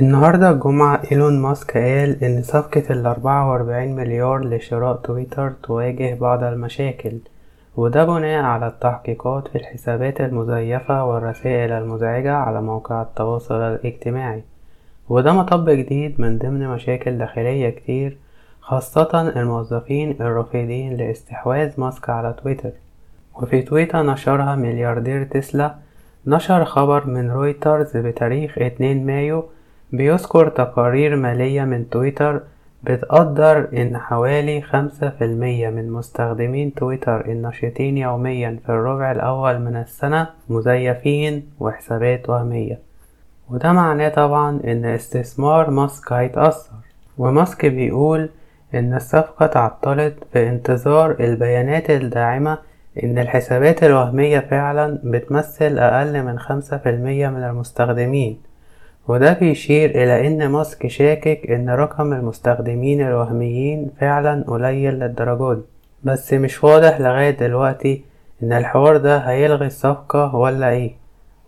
النهاردة الجمعة إيلون ماسك قال إن صفقة الأربعة وأربعين مليار لشراء تويتر تواجه بعض المشاكل وده بناء على التحقيقات في الحسابات المزيفة والرسائل المزعجة على مواقع التواصل الاجتماعي. وده مطب جديد من ضمن مشاكل داخلية كتير خاصة الموظفين الرافضين لاستحواذ ماسك على تويتر. وفي تويتر نشرها ملياردير تسلا نشر خبر من رويترز بتاريخ 2 مايو بيذكر تقارير مالية من تويتر بتقدر إن حوالي خمسة في المية من مستخدمين تويتر النشطين يوميا في الربع الأول من السنة مزيفين وحسابات وهمية. وده معناه طبعا إن استثمار ماسك هيتأثر. وماسك بيقول إن الصفقة تعطلت في انتظار البيانات الداعمة إن الحسابات الوهمية فعلا بتمثل أقل من خمسة في المية من المستخدمين. وده بيشير إلى إن ماسك شاكك إن رقم المستخدمين الوهميين فعلا قليل للدرجة دي. بس مش واضح لغاية دلوقتي إن الحوار ده هيلغي الصفقة ولا إيه.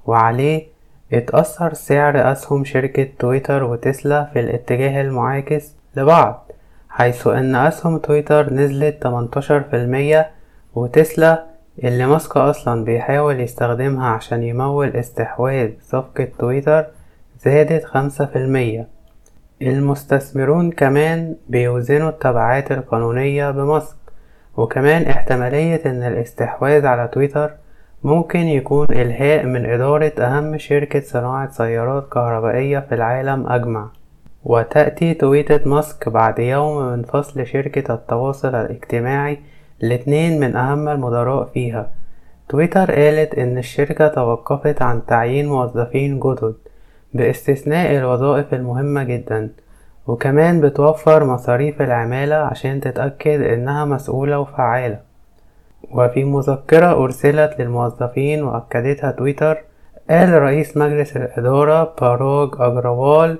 وعليه اتأثر سعر أسهم شركة تويتر وتسلا في الاتجاه المعاكس لبعض حيث إن أسهم تويتر نزلت 18% وتسلا اللي ماسك أصلا بيحاول يستخدمها عشان يمول استحواذ صفقة تويتر زادت خمسة في المية. المستثمرون كمان بيوزنوا التبعات القانونية بماسك وكمان احتمالية إن الاستحواذ على تويتر ممكن يكون إلهاء من إدارة أهم شركة صناعة سيارات كهربائية في العالم أجمع. وتأتي تويتة ماسك بعد يوم من فصل شركة التواصل الاجتماعي الاتنين من أهم المدراء فيها. تويتر قالت إن الشركة توقفت عن تعيين موظفين جدد باستثناء الوظائف المهمة جدا وكمان بتوفر مصاريف العمالة عشان تتأكد إنها مسؤولة وفعالة. وفي مذكرة أرسلت للموظفين وأكدتها تويتر قال رئيس مجلس الإدارة باراج أجروال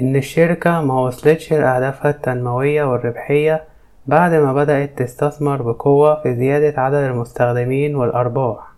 إن الشركة ما وصلتش لأهدافها التنموية والربحية بعد ما بدأت تستثمر بقوة في زيادة عدد المستخدمين والأرباح.